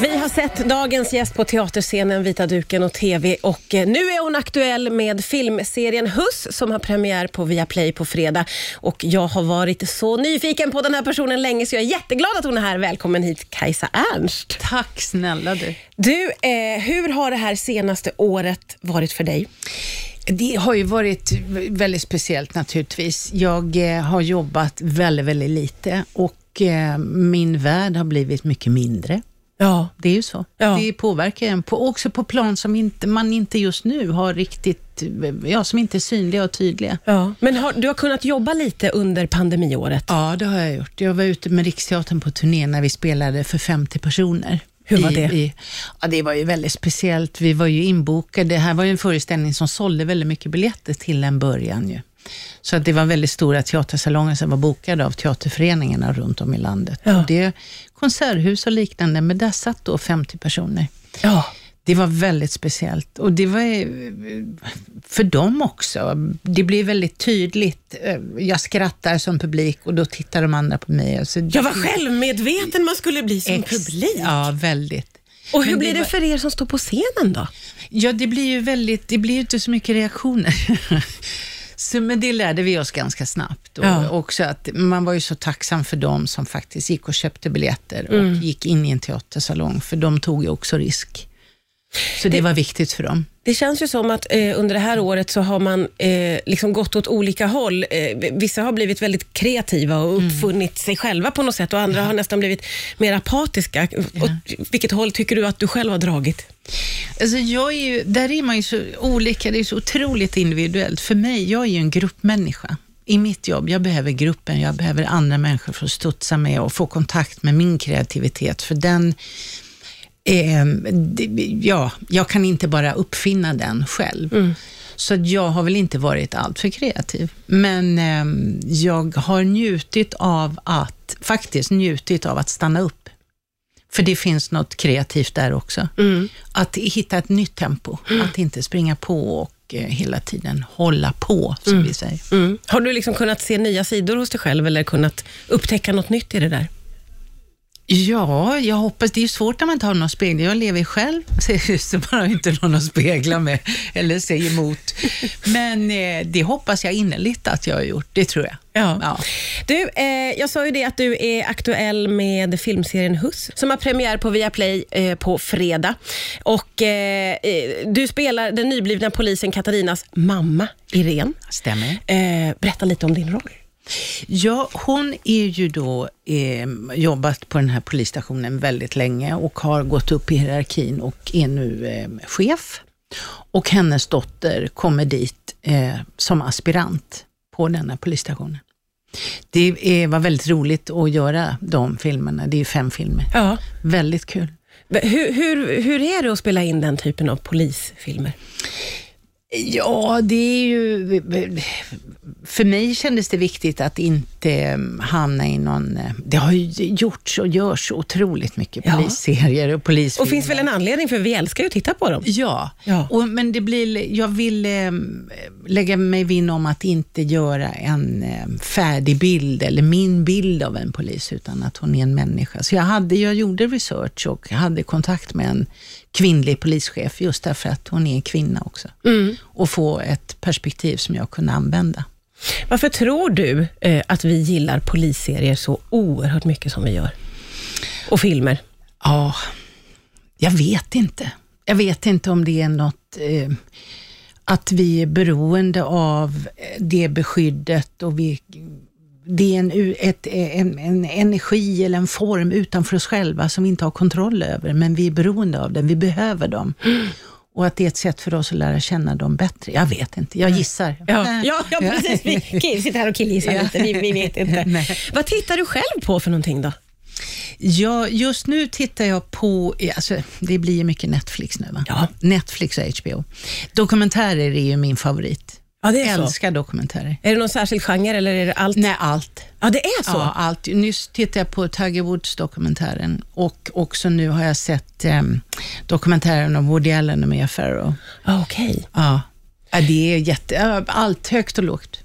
Vi har sett dagens gäst på teaterscenen, vita duken och TV och eh, nu är hon aktuell med filmserien Huss som har premiär på Viaplay på fredag. Och jag har varit så nyfiken på den här personen länge så jag är jätteglad att hon är här. Välkommen hit Kajsa Ernst. Tack snälla du. Du, eh, hur har det här senaste året varit för dig? Det har ju varit väldigt speciellt naturligtvis. Jag eh, har jobbat väldigt, väldigt lite och eh, min värld har blivit mycket mindre. Ja. Det är ju så. Ja. Det påverkar en, på, också på plan som inte, man inte just nu har riktigt, ja, som inte är synliga och tydliga. ja. Men har, du har kunnat jobba lite under pandemiåret. Ja, det har jag gjort. Jag var ute med Riksteatern på turné när vi spelade för 50 personer. Hur var I- det? I, ja, det var ju väldigt speciellt. Vi var ju inbokade. Det här var ju en föreställning som sålde väldigt mycket biljetter till en början. Ju. Så att det var väldigt stora teatersalonger som var bokade av teaterföreningarna runt om i landet. Ja. Och det konserthus och liknande, men där satt då 50 personer. Ja. Det var väldigt speciellt och det var eh, för dem också. Det blev väldigt tydligt. Eh, Jag skrattar som publik och då tittar de andra på mig. Och så Jag var självmedveten man skulle bli som Ex- publik. Ja, väldigt. Och hur Men blir det var- för er som står på scenen då? Ja, det blir ju väldigt, det blir ju inte så mycket reaktioner. Så, men det lärde vi oss ganska snabbt. Och Ja. också att man var ju så tacksam för dem som faktiskt gick och köpte biljetter och Mm. gick in i en teatersalong, för de tog ju också risk. Så det var viktigt för dem. Det känns ju som att eh, under det här året så har man eh, liksom gått åt olika håll. Eh, vissa har blivit väldigt kreativa och uppfunnit sig själva på något sätt och andra har nästan blivit mer apatiska. Åt vilket håll tycker du att du själv har dragit? Alltså jag är ju, där är man ju så olika, det är så otroligt individuellt. För mig, jag är ju en gruppmänniska. I mitt jobb, jag behöver gruppen, jag behöver andra människor för att studsa med och få kontakt med min kreativitet. För den, eh, det, ja, jag kan inte bara uppfinna den själv. Så att jag har väl inte varit alltför kreativ. Men eh, jag har njutit av att, faktiskt njutit av att stanna upp. För det finns något kreativt där också. Att hitta ett nytt tempo, att inte springa på och eh, hela tiden hålla på, som vi säger. Mm. Har du liksom kunnat se nya sidor hos dig själv eller kunnat upptäcka något nytt i det där? Ja, jag hoppas. Det är svårt när man inte har någon spegel. Jag lever själv, så man har inte någon att spegla med eller säga emot. Men eh, det hoppas jag innerligt att jag har gjort. Det tror jag. Ja. Ja. Du, eh, jag sa ju det att du är aktuell med filmserien Huss som har premiär på Viaplay eh, på fredag. Och eh, eh, Du spelar den nyblivna polisen Katarinas mamma, Irene. Stämmer. Eh, berätta lite om din roll. Ja, hon är ju då eh, jobbat på den här polisstationen väldigt länge och har gått upp i hierarkin och är nu eh, chef. Och hennes dotter kommer dit eh, som aspirant på denna polisstationen. Det är, var väldigt roligt att göra de filmerna. Det är fem filmer. Ja. Väldigt kul. Hur, hur, hur är det att spela in den typen av polisfilmer? Ja, det är ju... För mig kändes det viktigt att inte hamna i någon... Det har ju gjorts och görs otroligt mycket Ja. polisserier och polisfilmer. Och finns väl en anledning, för vi älskar ju att titta på dem. Ja, Ja. Och, men det blir, jag vill eh, lägga mig vinn om att inte göra en eh, färdig bild eller min bild av en polis, utan att hon är en människa. Så jag, hade, jag gjorde research och hade kontakt med en kvinnlig polischef, just därför att hon är en kvinna också. Och få ett perspektiv som jag kunde använda. Varför tror du eh, att vi gillar polisserier så oerhört mycket som vi gör? Och filmer? Ja, jag vet inte. Jag vet inte om det är något eh, att vi är beroende av eh, det beskyddet och vi, det är en, ett, en, en energi eller en form utanför oss själva som vi inte har kontroll över, men vi är beroende av den. Vi behöver dem. Och att det är ett sätt för oss att lära känna dem bättre. Jag vet inte, jag gissar. Ja, ja, ja precis. Vi sitter här och killgissar Ja. lite. Vi, vi vet inte. Nej. Vad tittar du själv på för någonting då? Ja, just nu tittar jag på, alltså, det blir ju mycket Netflix nu va? Ja. Netflix och HBO. Dokumentärer är ju min favorit. Ja, det är så. Älskar dokumentärer. Är det någon särskild genre eller är det allt? Nej, allt. Ja, det är så? Ja, allt. Nyss tittade jag på Tiger Woods-dokumentären och också nu har jag sett eh, dokumentären om Woody Allen och Mia Farrow. Okej. Ja. Ja, det är jätte, allt högt och lågt.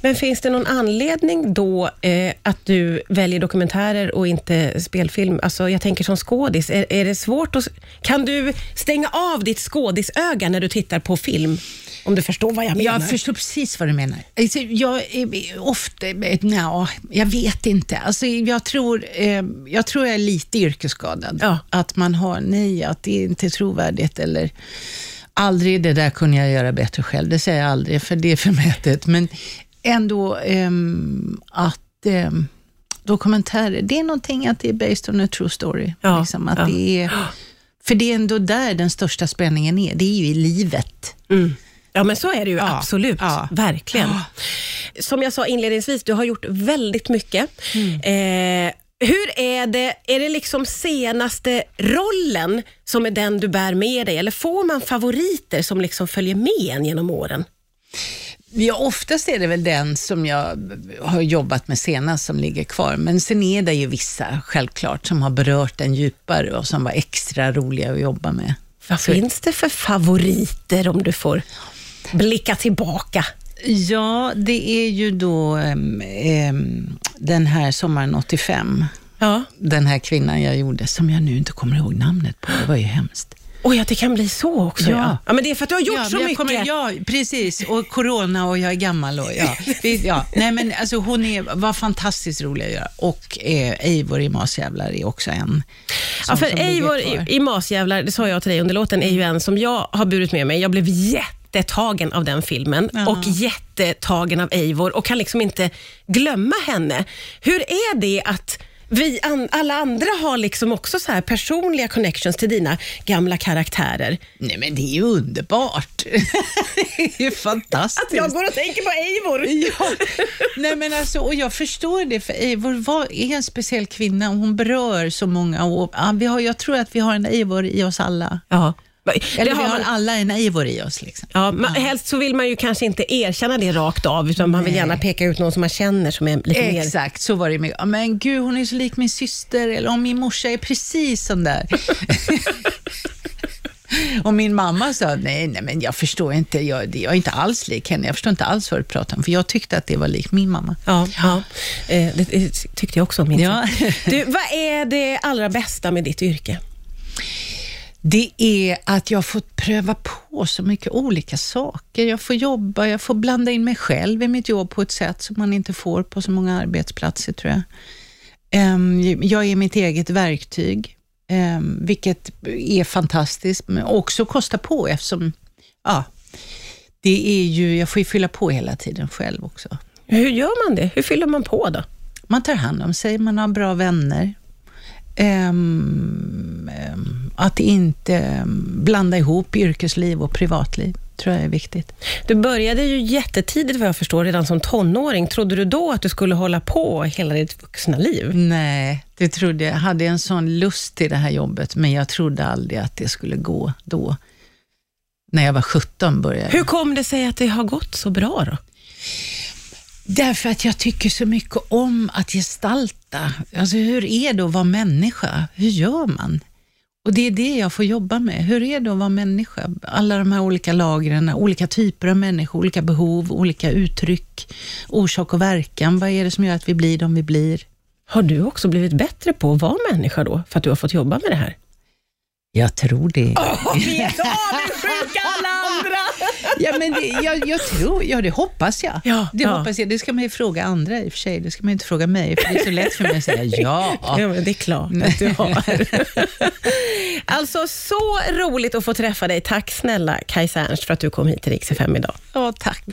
Men finns det någon anledning då eh, att du väljer dokumentärer och inte spelfilm? Alltså, jag tänker som skådis, är, är det svårt att... Kan du stänga av ditt skådisöga när du tittar på film? Om du förstår vad jag menar. Jag förstår precis vad du menar. Alltså, jag är ofta, nja, jag vet inte. Alltså, jag, tror, eh, jag tror jag är lite yrkesskadad. Ja. Att man har, nej, att det är inte är trovärdigt eller aldrig det där kunde jag göra bättre själv. Det säger jag aldrig, för det är förmätet. Men ändå ehm, att ehm, dokumentärer, det är någonting att det är based on a true story. Ja, Liksom, att ja. det är, för det är ändå där den största spänningen är. Det är ju i livet. Mm. Ja, men så är det ju Ja, absolut. ja. Verkligen. Som jag sa inledningsvis, du har gjort väldigt mycket. Mm. Eh, hur är det, är det liksom senaste rollen som är den du bär med dig, eller får man favoriter som liksom följer med en genom åren? Ja, oftast är det väl den som jag har jobbat med senast som ligger kvar. Men sen är det ju vissa, självklart, som har berört den djupare och som var extra roliga att jobba med. Vad finns det för favoriter om du får blicka tillbaka? Ja, det är ju då em, den här sommaren 85. Ja. Den här kvinnan jag gjorde, som jag nu inte kommer ihåg namnet på. Det var ju hemskt. Oj, att det kan bli så också. Ja. Ja. Ja. men det är för att du har gjort ja, så mycket. kommer- ja, precis. Och corona och jag är gammal. Och, ja. Ja. Nej, men alltså, hon är, var fantastiskt rolig att göra. Och eh, Eivor i Masjävlar är också en. Ja, för Eivor i, i Masjävlar, det sa jag till dig under låten, är ju en som jag har burit med mig. Jag blev jättetagen av den filmen Ja. och jättetagen av Eivor och kan liksom inte glömma henne. Hur är det att vi an, alla andra har liksom också så här personliga connections till dina gamla karaktärer? Nej, men det är ju underbart. det är ju fantastiskt. går och tänker på Eivor. Ja, nej men alltså, och jag förstår det, för Eivor var, är en speciell kvinna och hon berör så många. Och, ja, vi har, jag tror att vi har en Eivor i oss alla. Ja. Eller det vi har har man, alla en Eivor i oss. Liksom. ja, man, helst så vill man ju kanske inte erkänna det rakt av, utan man vill Nej. gärna peka ut någon som man känner som är lite mer... Exakt, så var det med. Ja, men gud, hon är så lik min syster, eller om min morsa är precis sån där. och min mamma sa, nej, nej men jag förstår inte, jag, jag är inte alls lik henne, jag förstår inte alls vad du pratar om, för jag tyckte att det var lik min mamma. Ja, ja. Eh, det, det tyckte jag också. Ja. Du, vad är det allra bästa med ditt yrke? Det är att jag får pröva på så mycket olika saker. Jag får jobba, jag får blanda in mig själv i mitt jobb på ett sätt som man inte får på så många arbetsplatser, tror jag. Ehm, Jag är mitt eget verktyg, ehm, vilket är fantastiskt, men också kostar på eftersom, ja, det är ju, jag får ju fylla på hela tiden själv också. Hur gör man det? Hur fyller man på då? Man tar hand om sig, man har bra vänner. Ehm, att inte blanda ihop yrkesliv och privatliv tror jag är viktigt. Du började ju jättetidigt vad jag förstår, redan som tonåring. Trodde du då att du skulle hålla på hela ditt vuxna liv? Nej, det trodde jag. Jag hade en sån lust till det här jobbet, men jag trodde aldrig att det skulle gå då. När jag var 17 började jag. Hur kom det sig att det har gått så bra då? Därför att jag tycker så mycket om att gestalta. Alltså hur är det att vara människa? Hur gör man? Och det är det jag får jobba med. Hur är det att vara människa? Alla de här olika lagren, olika typer av människor, olika behov, olika uttryck, orsak och verkan. Vad är det som gör att vi blir de vi blir? Har du också blivit bättre på att vara människa då, för att du har fått jobba med det här? Jag tror det. Vi är så avundsjuka alla andra! Ja, men det, jag, jag tror, ja det hoppas jag. Ja, det ja. hoppas jag. Det ska man ju fråga andra i och för sig. Det ska man ju inte fråga mig, för det är så lätt för mig att säga ja. Ja, men det är klart att du har. alltså, så roligt att få träffa dig. Tack snälla Kajsa Ernst för att du kom hit till Rix FM idag. Ja, tack.